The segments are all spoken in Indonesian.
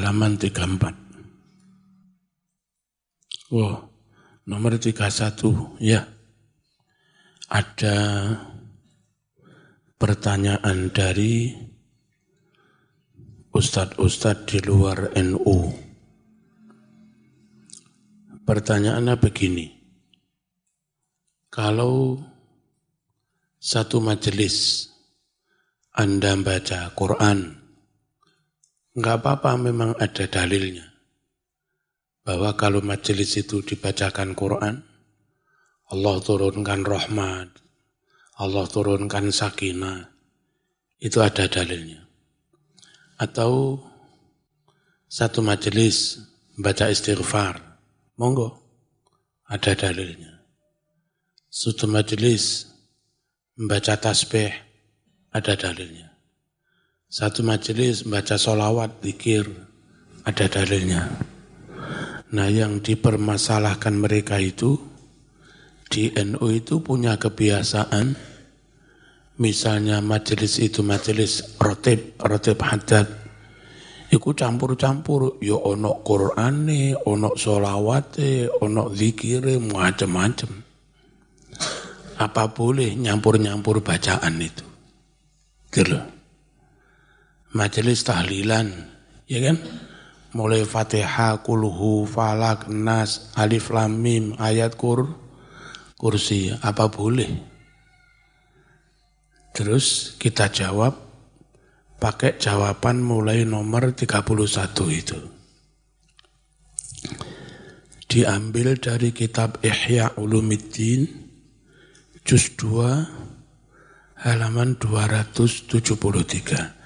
halaman 34. Wow, nomor 31 ya. Ada pertanyaan dari ustadz-ustadz di luar NU. Pertanyaannya begini. Kalau satu majelis Anda baca Quran, enggak apa-apa memang ada dalilnya. Bahwa kalau majelis itu dibacakan Quran, Allah turunkan rahmat, Allah turunkan sakinah, itu ada dalilnya atau satu majelis baca istighfar, monggo, ada dalilnya. Satu majelis membaca tasbih, ada dalilnya. Satu majelis membaca solawat, dikir, ada dalilnya. Nah yang dipermasalahkan mereka itu, di NU itu punya kebiasaan, misalnya majelis itu majelis rotib, rotib hadat, iku campur-campur, ya ono Qur'ane, ono solawate, ono zikire, macam-macam. Apa boleh nyampur-nyampur bacaan itu? Gitu Majelis tahlilan, ya kan? Mulai Fatihah, Kulhu, Falak, Nas, Alif Lam Mim, ayat kur, kursi, apa boleh? Terus kita jawab pakai jawaban mulai nomor 31 itu. Diambil dari kitab Ihya Ulumiddin juz 2 halaman 273.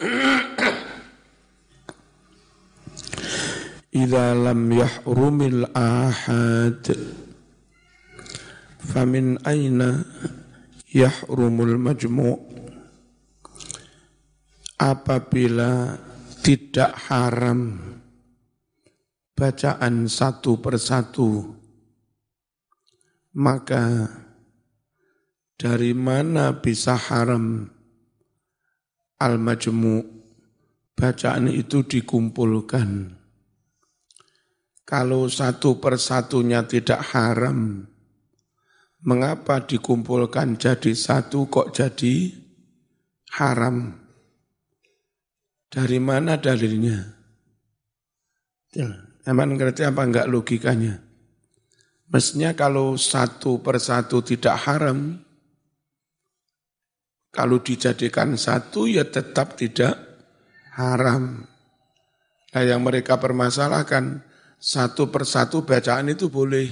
Idza lam yahrumil ahad famin aina yahrumul majmu' apabila tidak haram bacaan satu persatu maka dari mana bisa haram al-majmu' bacaan itu dikumpulkan kalau satu persatunya tidak haram mengapa dikumpulkan jadi satu kok jadi haram? Dari mana dalilnya? Ya, emang ngerti apa enggak logikanya? Mestinya kalau satu persatu tidak haram, kalau dijadikan satu ya tetap tidak haram. Nah yang mereka permasalahkan, satu persatu bacaan itu boleh.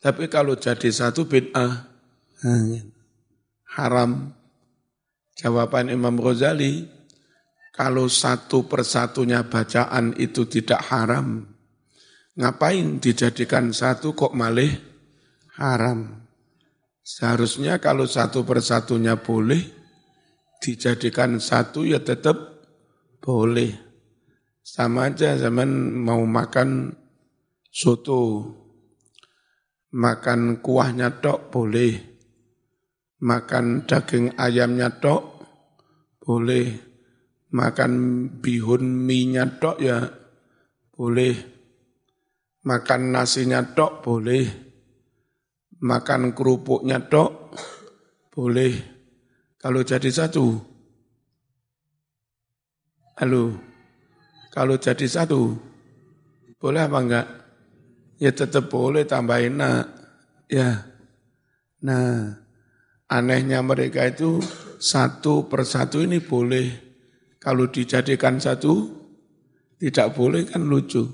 Tapi kalau jadi satu bid'ah, haram. Jawaban Imam Ghazali, kalau satu persatunya bacaan itu tidak haram, ngapain dijadikan satu kok malih haram? Seharusnya kalau satu persatunya boleh, dijadikan satu ya tetap boleh. Sama aja zaman mau makan soto, makan kuahnya tok boleh, makan daging ayamnya tok boleh, makan bihun minyak tok ya boleh, makan nasinya tok boleh, makan kerupuknya tok boleh. Kalau jadi satu, halo, kalau jadi satu, boleh apa enggak? ya tetap boleh tambahin nak. Ya. Nah, anehnya mereka itu satu persatu ini boleh. Kalau dijadikan satu, tidak boleh kan lucu.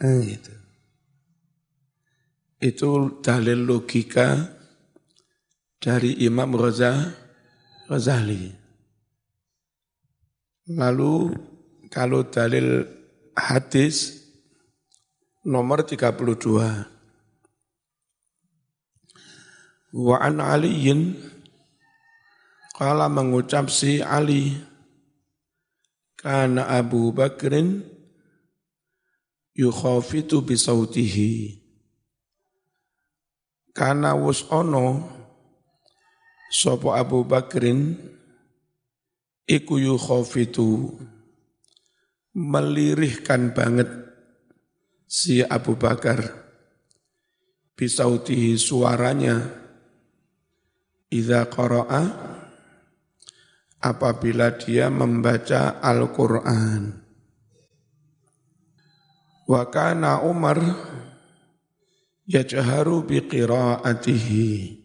Eh, gitu. Itu dalil logika dari Imam Raza, Razali. Lalu kalau dalil hadis nomor 32. Wa an Aliyin kala mengucap si Ali karena Abu Bakrin yukhafitu bisautihi karena wus ono sopo Abu Bakrin iku yukhafitu melirihkan banget si Abu Bakar. Bisautihi suaranya idza qara'a apabila dia membaca Al-Qur'an. Wa kana Umar yajharu biqira'atihi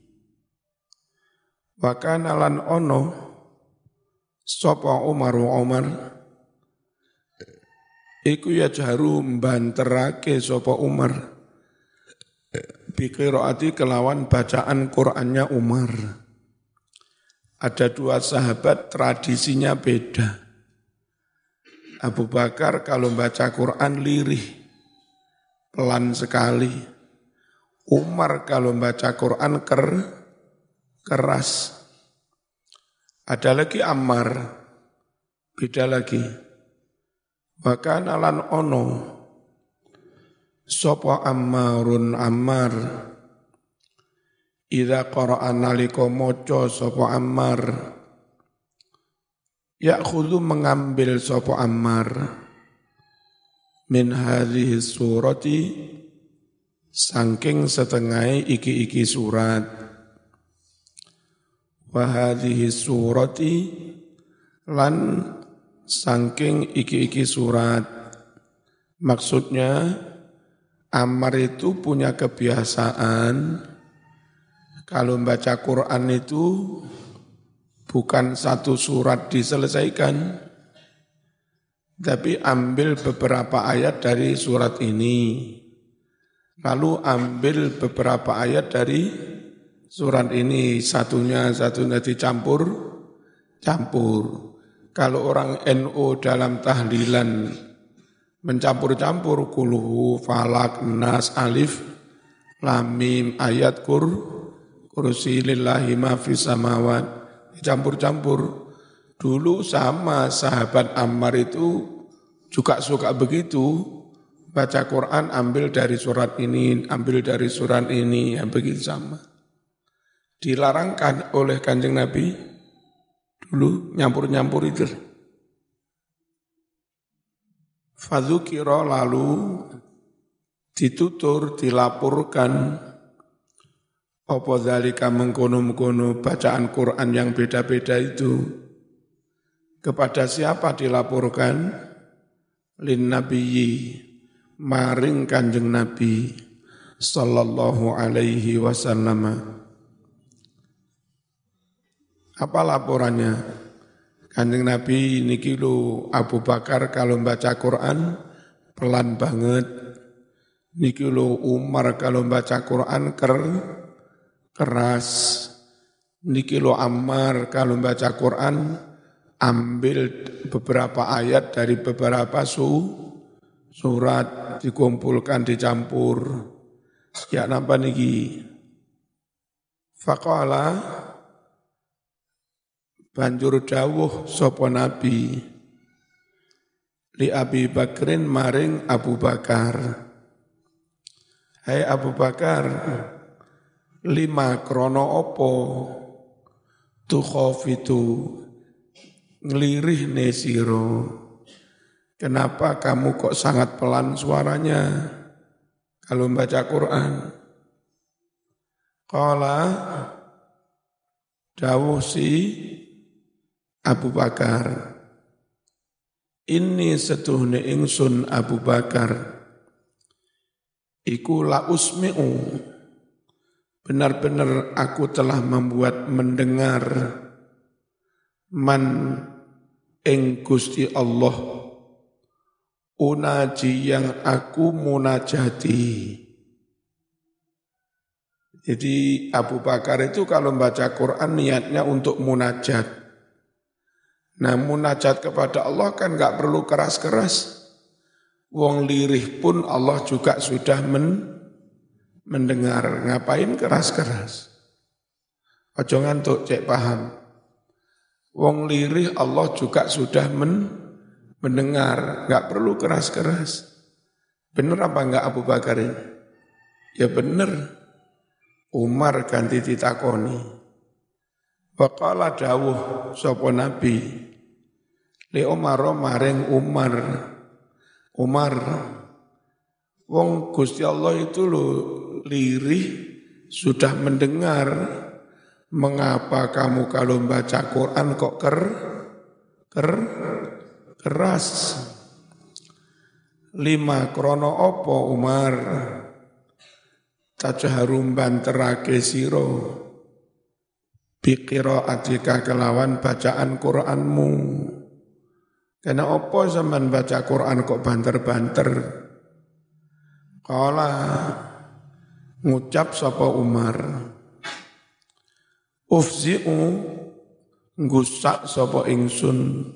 wa kana lan ono sapa Umar Umar iku yajharu mbanterake sapa Umar. Biqiraati kelawan bacaan Qur'annya Umar. Ada dua sahabat tradisinya beda. Abu Bakar kalau baca Quran lirih pelan sekali Umar kalau baca Quran ker, keras. Ada lagi Ammar, beda lagi. Bahkan alan ono, sopo Ammarun Ammar, Ida Qur'an naliko moco sopo Ammar, Ya'khudhu mengambil sopo Ammar, min hadhihi surati Sangking setengah iki-iki surat. Wahadihi surati Lan sangking iki-iki surat. Maksudnya Ammar itu punya kebiasaan. Kalau membaca Quran itu Bukan satu surat diselesaikan. Tapi ambil beberapa ayat dari surat ini Lalu ambil beberapa ayat dari surat ini, satunya satunya dicampur, campur. Kalau orang NU dalam tahlilan mencampur-campur kuluhu, falak, nas, alif, lamim, ayat kur, kursi lillahi ma samawat, dicampur-campur. Dulu sama sahabat Ammar itu juga suka begitu, baca Quran ambil dari surat ini, ambil dari surat ini, yang begitu sama. Dilarangkan oleh kanjeng Nabi dulu nyampur-nyampur itu. Fadzukiro lalu ditutur, dilaporkan apa zalika mengkono-mengkono bacaan Quran yang beda-beda itu kepada siapa dilaporkan? Lin nabiyyi maring Kanjeng Nabi sallallahu alaihi wasallam. Apa laporannya? Kanjeng Nabi niki lu Abu Bakar kalau baca Quran pelan banget. Niki lu Umar kalau baca Quran ker keras. Niki lu Ammar kalau baca Quran ambil beberapa ayat dari beberapa su surat dikumpulkan dicampur. Ya napa niki. Faqala banjur dawuh sapa nabi li Abi Bakrin maring Abu Bakar. Hai Abu Bakar lima krono opo? Tu khofitu nglirih nesiro Kenapa kamu kok sangat pelan suaranya kalau membaca Quran? Kala dawuh si Abu Bakar. Ini setuhne ingsun Abu Bakar. Iku la usmi'u. Benar-benar aku telah membuat mendengar man ing Gusti Allah unaji yang aku munajati. Jadi Abu Bakar itu kalau membaca Quran niatnya untuk munajat. Nah munajat kepada Allah kan nggak perlu keras-keras. Wong lirih pun Allah juga sudah men, mendengar. Ngapain keras-keras? Ojo ngantuk cek paham. Wong lirih Allah juga sudah men, mendengar, nggak perlu keras-keras. Benar apa enggak Abu Bakar ini? Ya benar. Umar ganti ditakoni. Waqala dawuh sapa Nabi. Li Umar maring Umar Umar, wong Gusti Allah itu lo lirih sudah mendengar mengapa kamu kalau baca Quran kok ker ker keras. Lima krono opo Umar? Tajaharum banterake siro bikiro atika kelawan bacaan Quranmu. Karena opo zaman baca Quran kok banter-banter? Kala ngucap sapa Umar? Ufzi'u ngusak sapa ingsun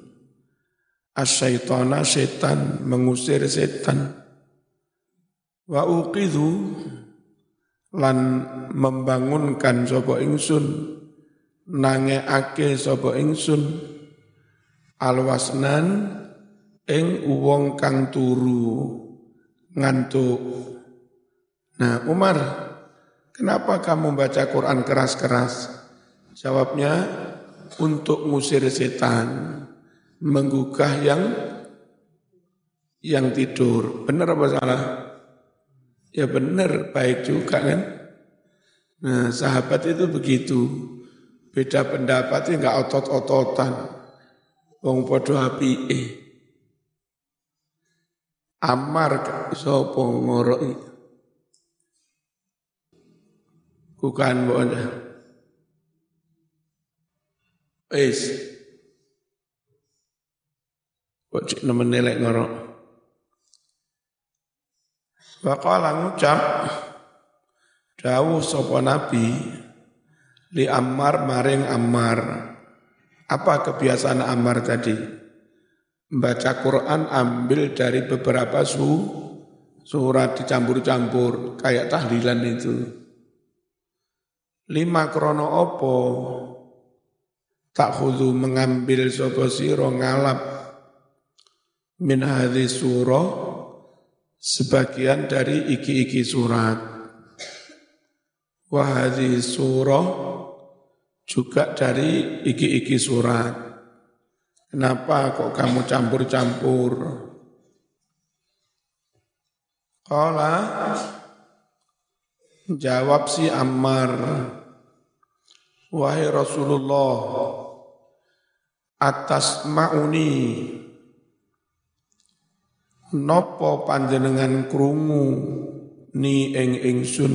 asyaitana setan mengusir setan. Wa uqidhu lan membangunkan sapa ingsun nangeake sapa ingsun. Alwasnan ing wong kang turu ngantuk. Nah Umar kenapa kamu baca Quran keras-keras? Jawabnya untuk ngusir setan menggugah yang yang tidur. Benar apa salah? Ya benar, baik juga kan? Nah, sahabat itu begitu. Beda pendapat enggak otot-ototan. Wong podo api eh. Amar sapa ngoroi. Bukan bonya. Wis, Kok cik nemen nelek ngorok. Waqala ngucap dawuh sapa nabi li Ammar maring Ammar. Apa kebiasaan Ammar tadi? Membaca Quran ambil dari beberapa su, surat dicampur-campur kayak tahlilan itu. Lima krono opo tak mengambil sopo siro ngalap min hadhi surah sebagian dari iki-iki surat. Wa hadhi surah juga dari iki-iki surat. Kenapa kok kamu campur-campur? Kala jawab si Ammar, Wahai Rasulullah, atas ma'uni Nopo panjenengan krungu ni ing ingsun?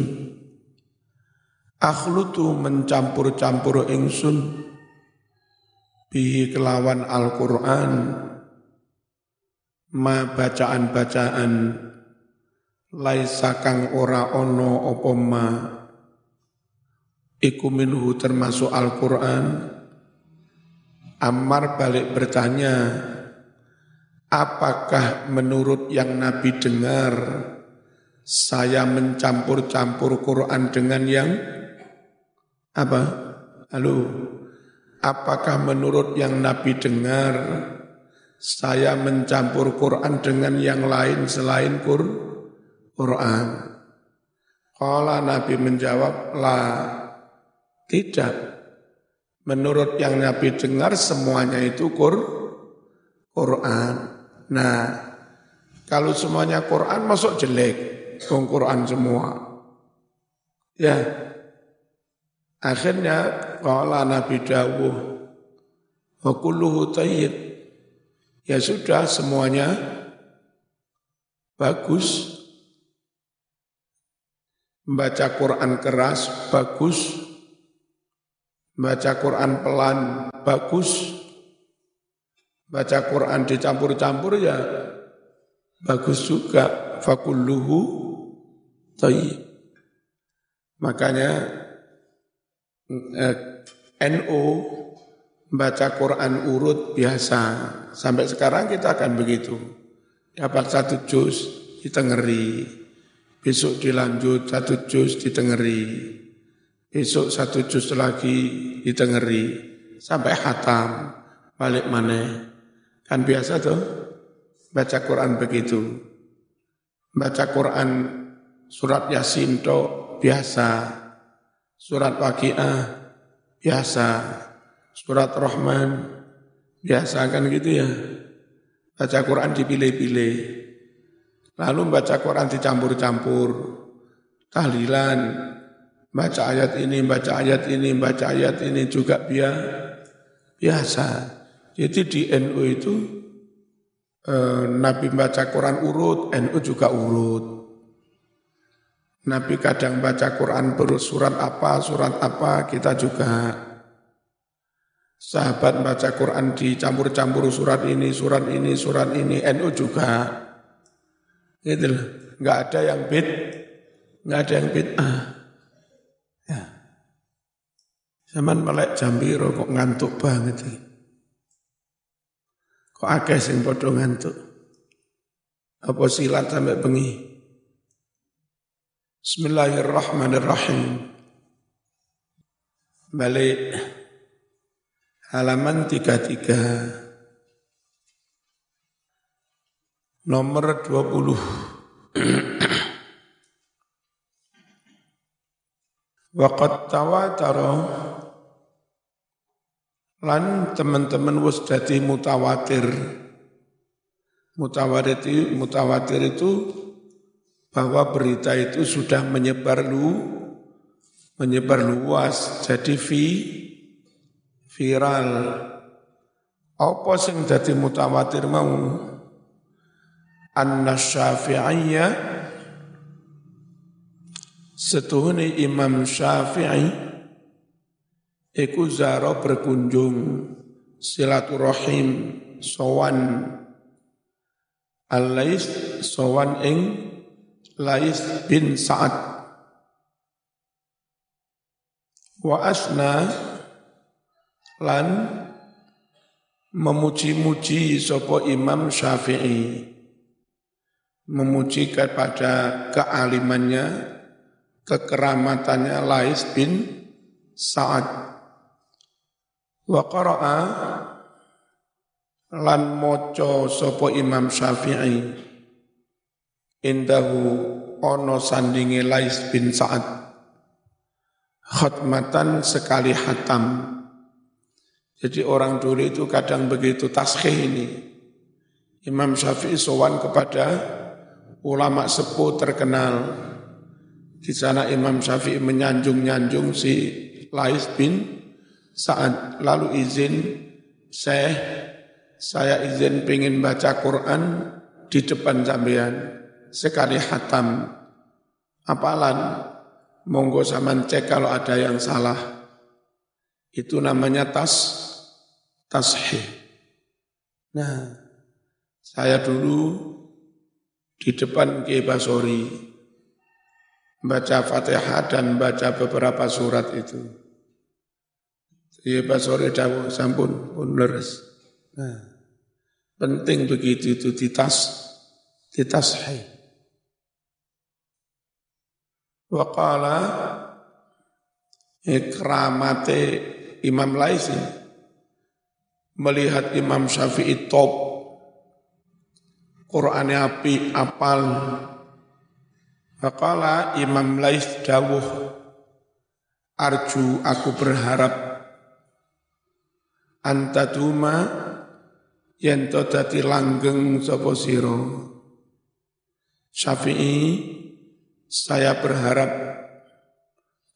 Akhlutu mencampur-campur ingsun. Bihi kelawan Al-Qur'an. Ma bacaan-bacaan laisa kang ora ono apa ma. Iku minhu termasuk Al-Qur'an. Ammar balik bertanya Apakah menurut yang Nabi dengar saya mencampur-campur Quran dengan yang apa? Halo. Apakah menurut yang Nabi dengar saya mencampur Quran dengan yang lain selain Quran? Kalau Nabi menjawab, lah tidak. Menurut yang Nabi dengar semuanya itu Quran. Nah, kalau semuanya Quran masuk jelek, Kong Quran semua. Ya, akhirnya kalau Nabi Dawuh, wa kulluhu Ya sudah semuanya bagus. Membaca Quran keras bagus. Baca Quran pelan bagus baca Quran dicampur-campur ya bagus juga fakulluhu thayyib. Makanya eh, NU baca Quran urut biasa. Sampai sekarang kita akan begitu. Dapat satu juz ditengeri. Besok dilanjut satu juz ditengeri. Besok satu juz lagi ditengeri. Sampai hatam. Balik mana Kan biasa tuh baca Quran begitu. Baca Quran surat Yasin to biasa. Surat Waqiah biasa. Surat Rahman biasa kan gitu ya. Baca Quran dipilih-pilih. Lalu baca Quran dicampur-campur. Tahlilan, baca ayat ini, baca ayat ini, baca ayat ini juga biasa. Jadi di NU itu eh, Nabi baca Quran urut, NU juga urut. Nabi kadang baca Quran surat apa, surat apa, kita juga. Sahabat baca Quran dicampur-campur surat ini, surat ini, surat ini, NU juga. Gitu loh. Nggak ada yang bid, nggak ada yang bid'ah. Ya. Zaman melek jambiro kok ngantuk banget ini. Kok akeh sing padha ngantuk. Apa silat sampai bengi. Bismillahirrahmanirrahim. Balik halaman 33 nomor 20. Waqat tawatara lan teman-teman wis dadi mutawatir. Mutawatir itu, mutawatir itu bahwa berita itu sudah menyebar lu menyebar luas jadi vi, viral. Apa sing dadi mutawatir mau? anna syafi'iyya setuhuni Imam Syafi'i iku zaro berkunjung silaturahim sowan. Al-Lais sowan ing Lais bin Sa'ad. Wa asna lan memuji-muji sopo Imam Syafi'i. Memuji kepada kealimannya, kekeramatannya Lais bin Sa'ad. Wa qara'a lan moco sopo Imam Syafi'i indahu ono sandingi Lais bin Sa'ad khatmatan sekali hatam. Jadi orang dulu itu kadang begitu taskhih ini. Imam Syafi'i sowan kepada ulama sepuh terkenal. Di sana Imam Syafi'i menyanjung-nyanjung si Lais bin Sa'ad. Lalu izin saya, saya izin pengen baca Quran di depan sampean sekali hatam. Apalan, monggo sama cek kalau ada yang salah. Itu namanya tas tashih. Nah, saya dulu di depan Kiai Basori baca Fatihah dan baca beberapa surat itu. Kiai Basori dawuh sampun pun leres. Nah, penting begitu itu ditas ditashih. Wa qala ikramate Imam Laisi melihat Imam Syafi'i top Quran api apal. Faqala Imam Lais dawuh arju aku berharap antaduma yen to dadi langgeng sapa sira Syafi'i saya berharap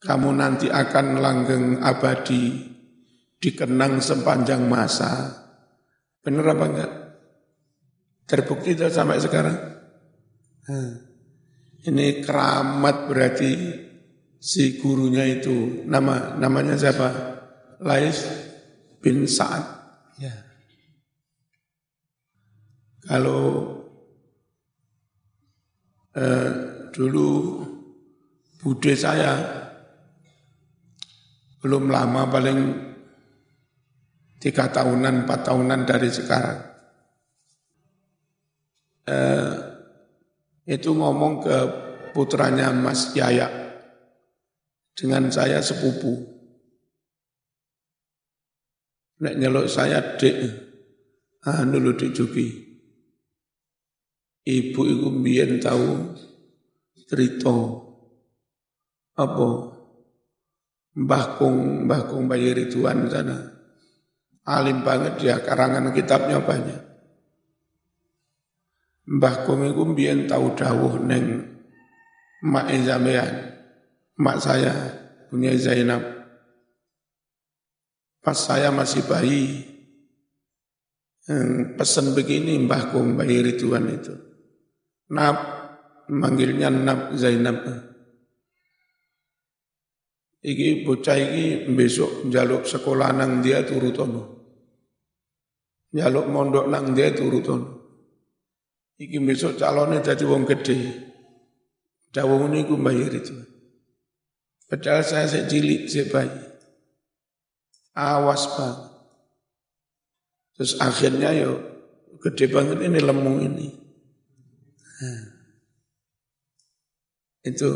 kamu nanti akan langgeng abadi dikenang sepanjang masa. Benar apa enggak? Terbukti itu sampai sekarang. Ini keramat berarti si gurunya itu nama namanya siapa? Lais bin Sa'ad. Ya. Kalau eh, dulu bude saya belum lama paling tiga tahunan, empat tahunan dari sekarang eh, itu ngomong ke putranya Mas Yaya dengan saya sepupu. Nek nyeluk saya dek, ah dulu dijuki. Ibu iku mbiyen tahu cerita apa Mbah Kung, Mbah Kung Bayi Ridwan sana. Alim banget dia, karangan kitabnya banyak. Mbah Kum iku mbiyen tau dawuh ning mak sampean. Mak saya punya Zainab. Pas saya masih bayi, pesan begini Mbah Kum bayi Ridwan itu. Nap, manggilnya Nap Zainab. Iki bocah iki besok jaluk sekolah nang dia turutono. Jaluk mondok nang dia turutono. Iki besok calonnya jadi wong gede. Dawung ini ku bayar itu. Padahal saya saya bayi. Awas banget. Terus akhirnya yo gede banget ini lemung ini. Nah, itu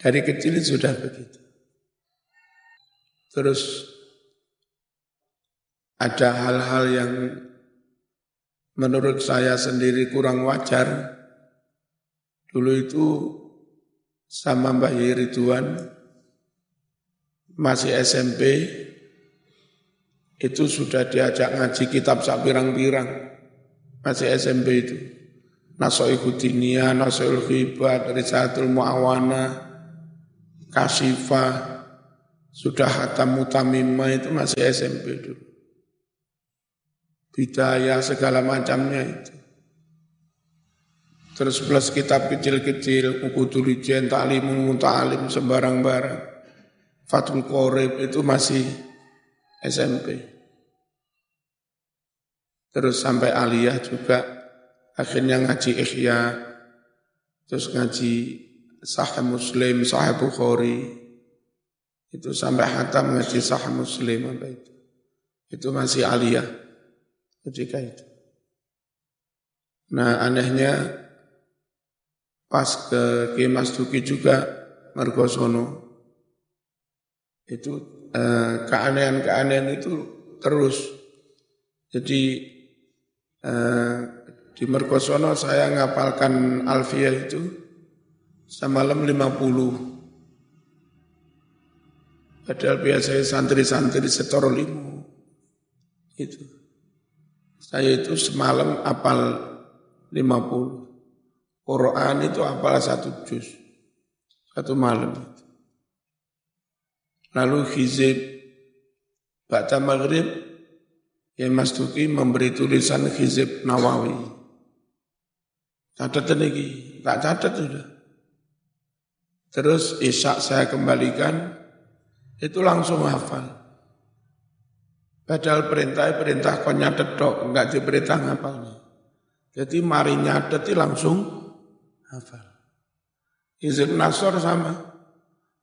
dari kecil sudah begitu. Terus ada hal-hal yang menurut saya sendiri kurang wajar. Dulu itu sama Mbah Ridwan masih SMP itu sudah diajak ngaji kitab sak pirang-pirang masih SMP itu Nasoi Hudinia, Nasoil Khibat, Risalatul Mu'awana, Kasifah, sudah Hatam Mutamimah itu masih SMP dulu bidaya segala macamnya itu. Terus plus kitab kecil-kecil, buku tulisan, ta'lim, muta'alim, sembarang-barang. Fatul Qorib itu masih SMP. Terus sampai aliyah juga, akhirnya ngaji ikhya, terus ngaji sahih muslim, sahih Bukhari, itu sampai hatam ngaji sahih muslim apa itu. Itu masih aliyah ketika itu. Nah anehnya pas ke Duki juga Mergosono itu eh, keanehan-keanehan itu terus. Jadi eh, di Mergosono saya ngapalkan Alfia itu semalam 50. Padahal biasanya santri-santri setor limo. Itu. Saya itu semalam apal 50. Quran itu apal satu juz. Satu malam. Lalu hizib Baca Maghrib Ya Mas Duki memberi tulisan hizib Nawawi. Catat lagi, tak catat sudah. Terus Isya saya kembalikan, itu langsung hafal. Padahal perintah perintah kau nyatet dok, enggak diperintah ngapalnya. Jadi mari nyatet langsung hafal. Izin nasor sama,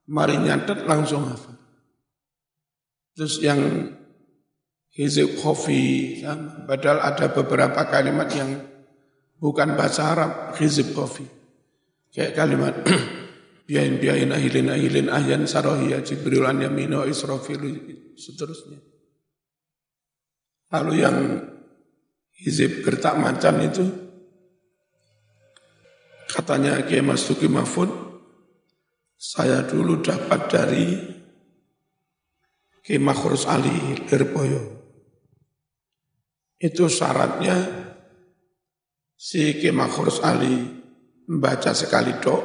mari nyatet langsung hafal. Terus yang hizib sama. Padahal ada beberapa kalimat yang bukan bahasa Arab, hizib khofi. Kayak kalimat biayin biayin ahilin ahilin ahyan sarohiya jibril an yamino israfil seterusnya. Lalu yang hizib gertak macan itu katanya Kiai Mas Tuki Mahfud saya dulu dapat dari Kiai Makhrus Ali Lirboyo. Itu syaratnya si Kiai Makhrus Ali membaca sekali dok,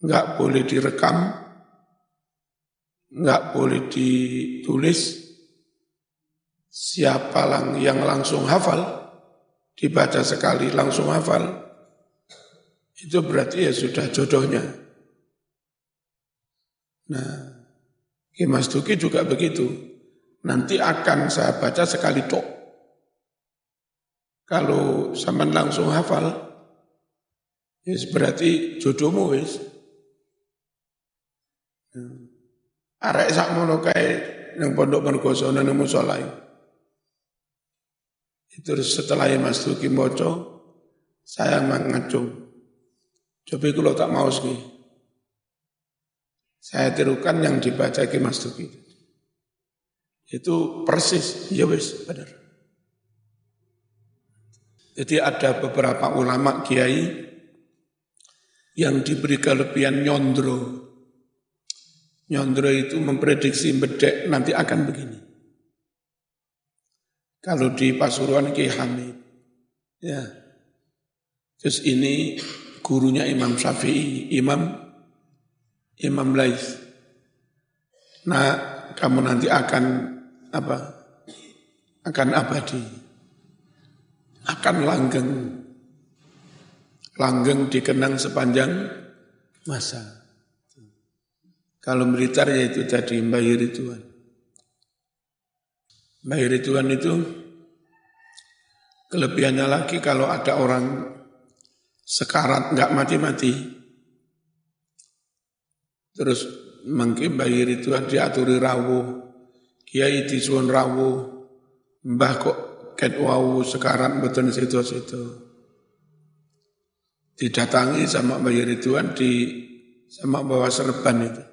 nggak boleh direkam, nggak boleh ditulis, Siapa lang yang langsung hafal, dibaca sekali langsung hafal, itu berarti ya sudah jodohnya. Nah, Ki Mas juga begitu. Nanti akan saya baca sekali tok. Kalau sama langsung hafal, ya berarti jodohmu wis. Arek sak mono kae nang pondok mergoso nang musola. Itu setelah Mas Duki Moco, saya mengacung. Coba kalau tak mau sih. Saya tirukan yang dibaca Mas Duki. Itu persis, ya wis, benar. Jadi ada beberapa ulama kiai yang diberi kelebihan nyondro. Nyondro itu memprediksi bedek nanti akan begini. Kalau di Pasuruan Ki Hamid. Ya. Terus ini gurunya Imam Syafi'i, Imam Imam Lais. Nah, kamu nanti akan apa? Akan abadi. Akan langgeng. Langgeng dikenang sepanjang masa. Kalau militer ya itu tadi Mbak Rituan. Mbak Rituan itu kelebihannya lagi kalau ada orang sekarat nggak mati-mati. Terus mungkin Mbak Rituan diaturi rawuh, kiai disuwun rawuh, mbah kok ket wau sekarat betul situ-situ. Didatangi sama Mbak Rituan di sama bawa serban itu.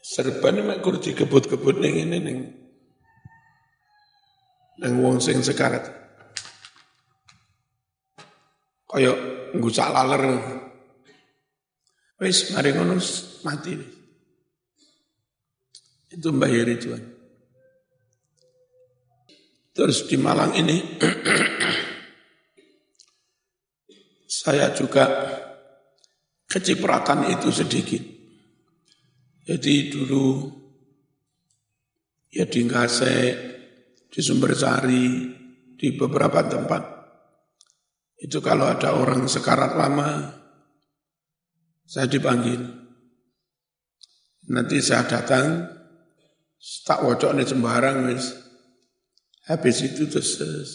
Serban mek kur dikebut-kebut ning ini ning ning wong sing sekarat. Kaya ngusak laler. Wis mari ngono mati. Itu Yeri Tuhan. Terus di Malang ini saya juga kecipratan itu sedikit. Jadi dulu ya di Ngasek, di Sumbersari, di beberapa tempat. Itu kalau ada orang sekarat lama, saya dipanggil. Nanti saya datang, tak wocok nih sembarang, wis. Habis itu terus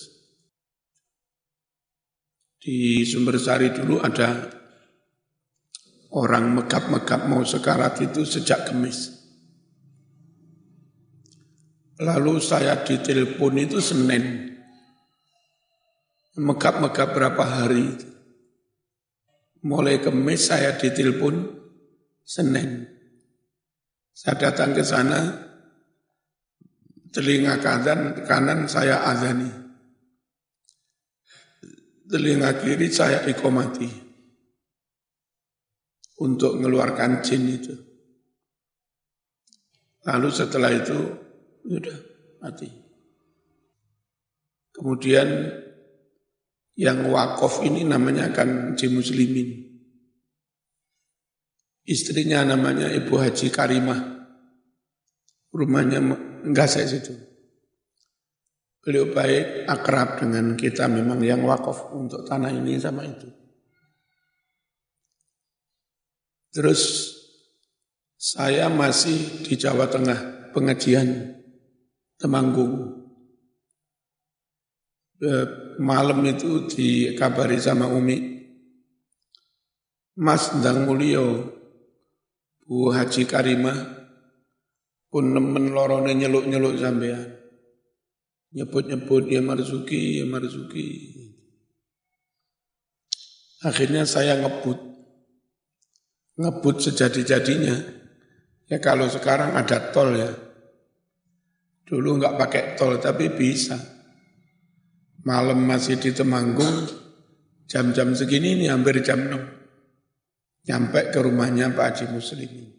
di Sumbersari dulu ada Orang megap-megap mau sekarat itu sejak kemis. Lalu saya ditelepon itu Senin. Megap-megap berapa hari. Mulai kemis saya ditelepon Senin. Saya datang ke sana, telinga kanan, kanan saya azani. Telinga kiri saya ikomati untuk mengeluarkan jin itu. Lalu setelah itu sudah mati. Kemudian yang wakaf ini namanya kan jin muslimin. Istrinya namanya Ibu Haji Karimah. Rumahnya enggak saya situ. Beliau baik, akrab dengan kita memang yang wakaf untuk tanah ini sama itu. Terus saya masih di Jawa Tengah, pengajian Temanggung. Malam itu dikabari sama Umi, Mas Ndang Mulyo, Bu Haji Karimah, pun nemen lorone nyeluk-nyeluk sampean. Nyebut-nyebut ya Marzuki, ya Marzuki. Akhirnya saya ngebut ngebut sejadi-jadinya. Ya kalau sekarang ada tol ya. Dulu nggak pakai tol tapi bisa. Malam masih di Temanggung, jam-jam segini ini hampir jam 6. Nyampe ke rumahnya Pak Haji Muslim.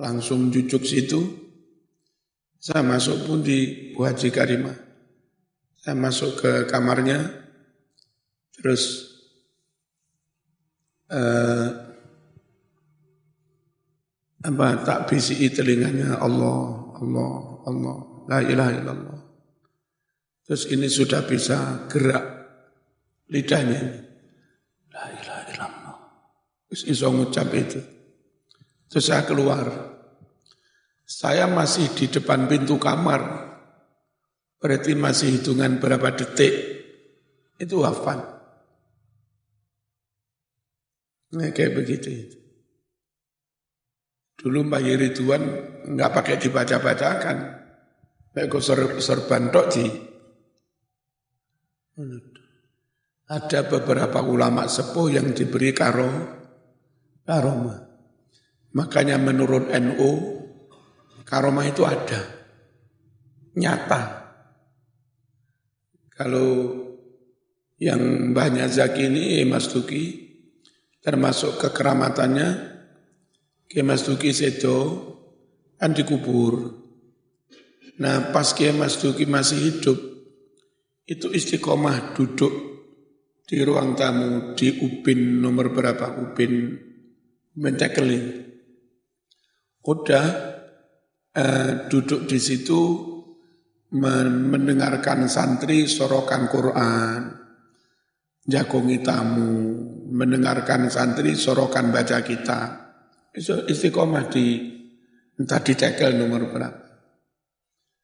Langsung jujuk situ, saya masuk pun di Bu Haji Karimah. Saya masuk ke kamarnya, terus eh, apa tak bisi telinganya Allah, Allah, Allah, la ilaha illallah. Terus ini sudah bisa gerak lidahnya. La ilaha illallah. Terus iso ngucap itu. Terus saya keluar. Saya masih di depan pintu kamar. Berarti masih hitungan berapa detik. Itu wafat. Nah, kayak begitu itu. Dulu Mbak Ridwan nggak pakai dibaca-bacakan. Baik serban tok di. Ada beberapa ulama sepuh yang diberi karo karomah. Makanya menurut NU karomah itu ada. Nyata. Kalau yang banyak Zaki ini Mas Tuki termasuk kekeramatannya Kiai Mas Duki Sedo kan dikubur. Nah pas Kiai Mas Duki masih hidup, itu istiqomah duduk di ruang tamu di Upin nomor berapa? Upin Mencekelin. Udah eh, duduk di situ mendengarkan santri sorokan Quran, jagongi tamu, mendengarkan santri sorokan baca kitab. Itu istiqomah di entah di tekel nomor berapa.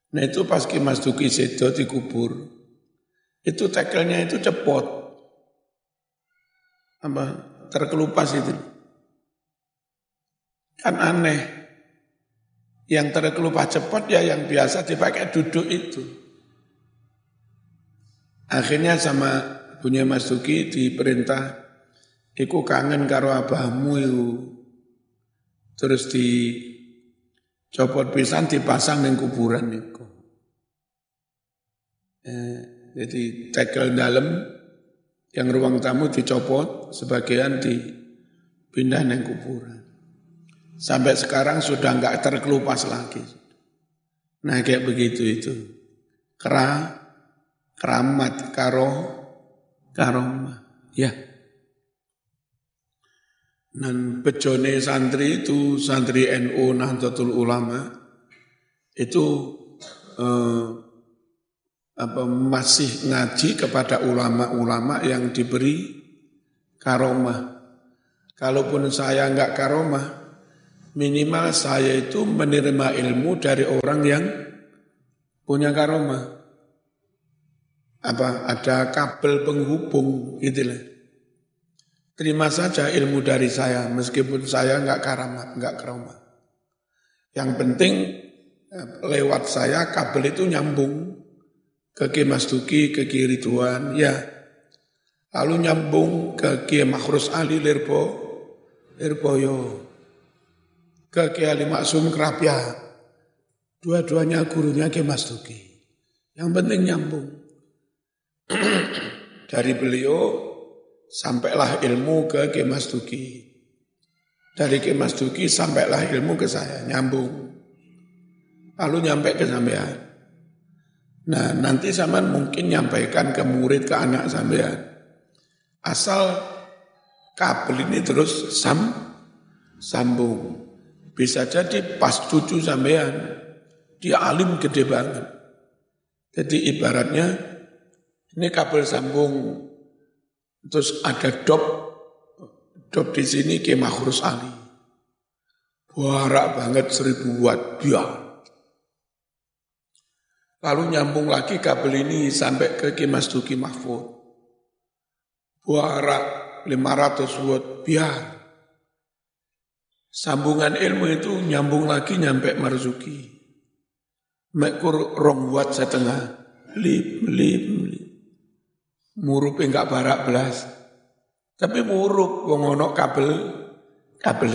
Nah itu pas Ki Mas Duki Sedo dikubur, itu tekelnya itu cepot. Apa? Terkelupas itu. Kan aneh. Yang terkelupas cepat ya yang biasa dipakai duduk itu. Akhirnya sama punya Mas Duki diperintah, Iku kangen karo abahmu itu. Terus di copot pisan dipasang di kuburan itu. Eh, jadi tekel dalam yang ruang tamu dicopot, sebagian dipindah di kuburan. Sampai sekarang sudah enggak terkelupas lagi. Nah kayak begitu itu. Kera, keramat, karo, karomah. Ya. Dan bejone santri itu, santri NU Nahdlatul Ulama, itu eh, apa masih ngaji kepada ulama-ulama yang diberi karomah. Kalaupun saya enggak karomah, minimal saya itu menerima ilmu dari orang yang punya karomah. Apa ada kabel penghubung itulah. Terima saja ilmu dari saya meskipun saya nggak karamat, nggak karomah. Yang penting eh, lewat saya kabel itu nyambung ke Ki ke Ki Ridwan, ya. Lalu nyambung ke Ki Makhrus Ali Lirbo, Lirboyo ke Kiai Maksum Kerapia. Dua-duanya gurunya Kiai Mas Duki. Yang penting nyambung. Dari beliau sampailah ilmu ke Kiai Mas Duki. Dari Kiai Mas Duki sampailah ilmu ke saya, nyambung. Lalu nyampe ke sampean. Nah, nanti sampean mungkin nyampaikan ke murid, ke anak sampean. Asal kabel ini terus sam, sambung. Bisa jadi pas cucu sampean, dia alim gede banget. Jadi ibaratnya ini kabel sambung, terus ada dop, dop di sini ke Makhrus Ali. Warak banget seribu watt, dia. Lalu nyambung lagi kabel ini sampai ke Kimas Duki Mahfud. Warak 500 watt, biar. Sambungan ilmu itu nyambung lagi nyampe Marzuki. Mekur rong buat setengah. Lip, lip, lip. Murup enggak barak belas. Tapi murup wong ono kabel, kabel.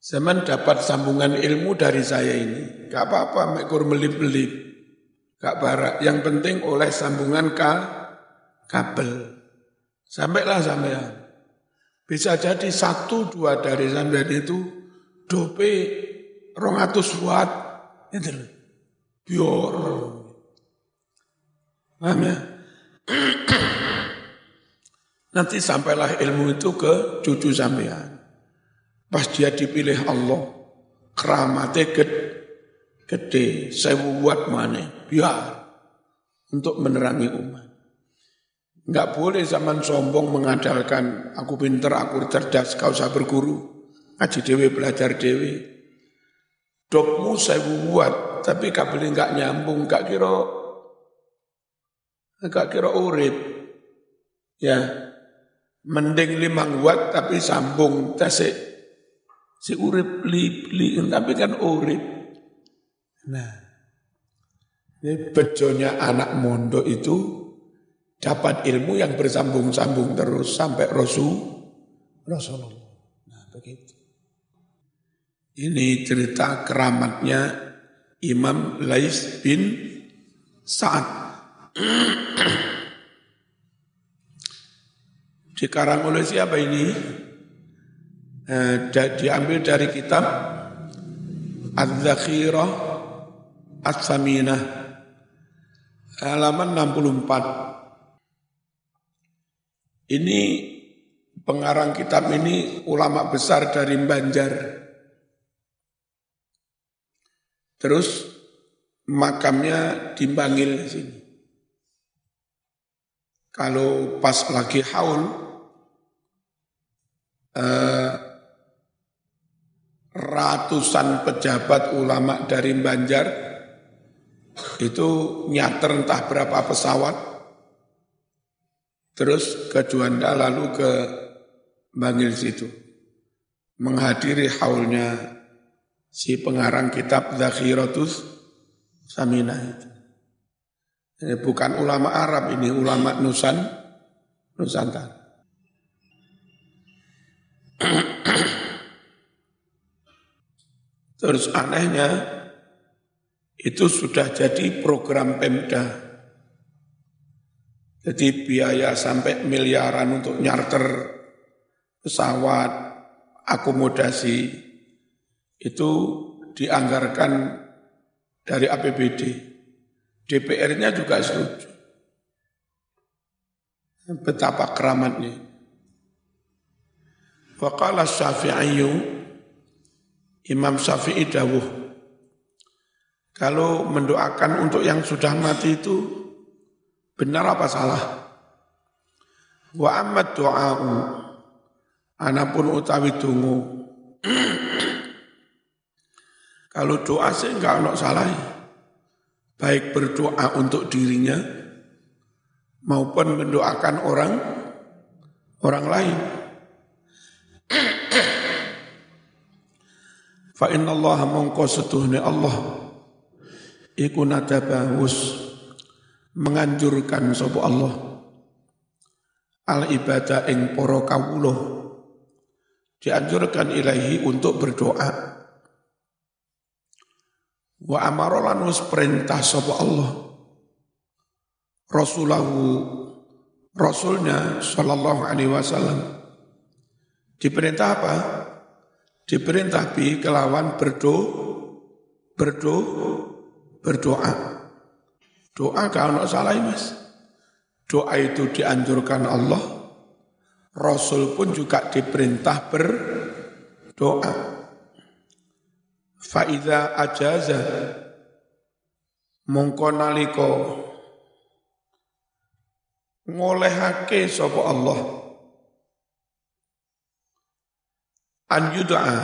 Zaman dapat sambungan ilmu dari saya ini. Gak apa-apa mekur melip-melip. Gak barak. Yang penting oleh sambungan ka, kabel. Sampailah sampean. Bisa jadi satu dua dari sampean itu dope rongatus watt. Itu Biar. Paham ya? Nanti sampailah ilmu itu ke cucu sampean. Pas dia dipilih Allah, keramatnya gede, gede, saya buat mana, biar untuk menerangi umat. Enggak boleh zaman sombong mengandalkan aku pinter, aku cerdas, kau usah berguru. Ngaji dewi, belajar dewi. Dopmu saya buat, tapi kabel enggak nyambung, enggak kira enggak kira urip. Ya, mending limang watt tapi sambung tasik si urip li, li tapi kan urip. Nah, ini bejonya anak mondo itu dapat ilmu yang bersambung-sambung terus sampai Rasul Rasulullah. Nah, begitu. Ini cerita keramatnya Imam Lais bin Sa'ad. Dikarang oleh siapa ini? Eh, diambil dari kitab Az-Zakhirah As-Saminah halaman 64 Ini pengarang kitab ini ulama besar dari Banjar. Terus makamnya di Bangil sini. Kalau pas lagi haul, eh, ratusan pejabat ulama dari Banjar itu nyater entah berapa pesawat, terus ke Juanda lalu ke Bangil situ, menghadiri haulnya si pengarang kitab Zakhiratus Saminah itu. Ini bukan ulama Arab, ini ulama Nusan, Nusantara. Terus anehnya itu sudah jadi program Pemda. Jadi biaya sampai miliaran untuk nyarter pesawat, akomodasi itu dianggarkan dari APBD. DPR-nya juga setuju. Betapa keramatnya. Faqala Syafi'i Imam Syafi'i dawuh kalau mendoakan untuk yang sudah mati itu benar apa salah? Wa amat doa'u anapun utawi dungu. Kalau doa sih enggak ada salah. Baik berdoa untuk dirinya maupun mendoakan orang orang lain. Fa inna Allah mongko setuhne Allah iku nadabahus menganjurkan sapa Allah. Al ibadah ing para kawula dianjurkan ilahi untuk berdoa. Wa amara lan perintah sapa Allah. Rasulahu Rasulnya Sallallahu Alaihi Wasallam. Diperintah apa? diperintah bi kelawan berdo berdo berdoa. Doa kalau salah mas. Doa itu dianjurkan Allah. Rasul pun juga diperintah berdoa. Faida ajaza mongko naliko ngolehake sapa Allah an yud'a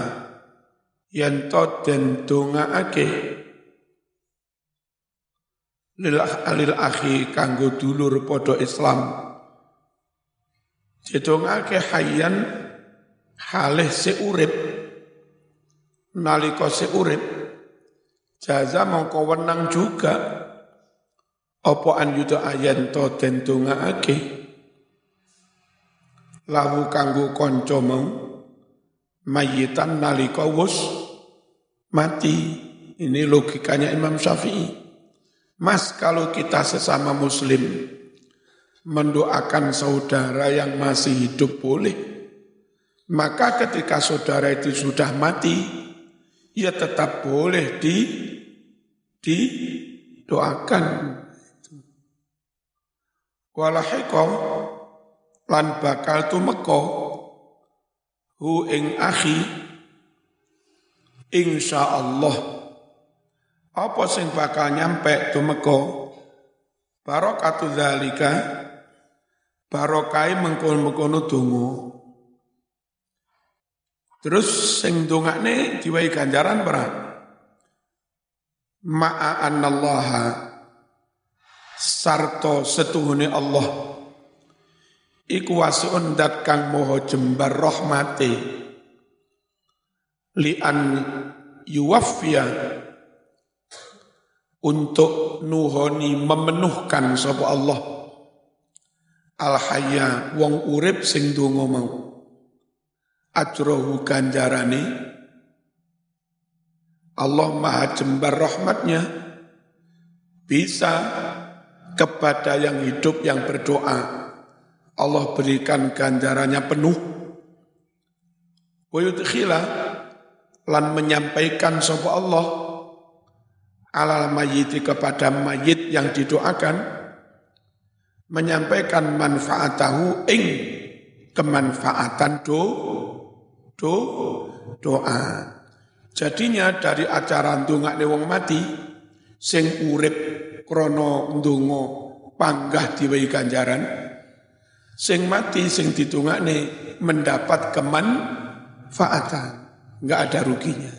yen to lil alil akhi kanggo dulur padha Islam didongake hayyan halih seurip nalika seurip jaza mongko wenang juga apa an yuda ayen to den dongaake lahu kanggo kanca mau mayitan nalika wus mati. Ini logikanya Imam Syafi'i. Mas kalau kita sesama muslim mendoakan saudara yang masih hidup boleh. Maka ketika saudara itu sudah mati, ya tetap boleh di didoakan. Walahiko lan bakal tumeko hu ing akhi insyaallah apa sing bakal nyampe tumeka barokatu zalika barokai mengkon-mengkono donga. Terus sing dongakne diwai ganjaran berapa ma'a annallaha sarto setuhune Allah. Iku wasiun dat kang moho jembar rahmati li an yuwaffiya untuk nuhoni memenuhkan sapa Allah al hayya wong urip sing donga mau ajrohu ganjarane Allah maha jembar rahmatnya bisa kepada yang hidup yang berdoa Allah berikan ganjarannya penuh. Wa lan menyampaikan sapa Allah alal mayiti kepada mayit yang didoakan menyampaikan manfaatahu ing kemanfaatan do do doa. Jadinya dari acara ndongakne wong mati sing urip krana ndonga panggah diwehi ganjaran sing mati sing ditungakne mendapat kemanfaatan enggak ada ruginya.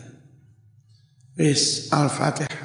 Wis Al-Fatihah.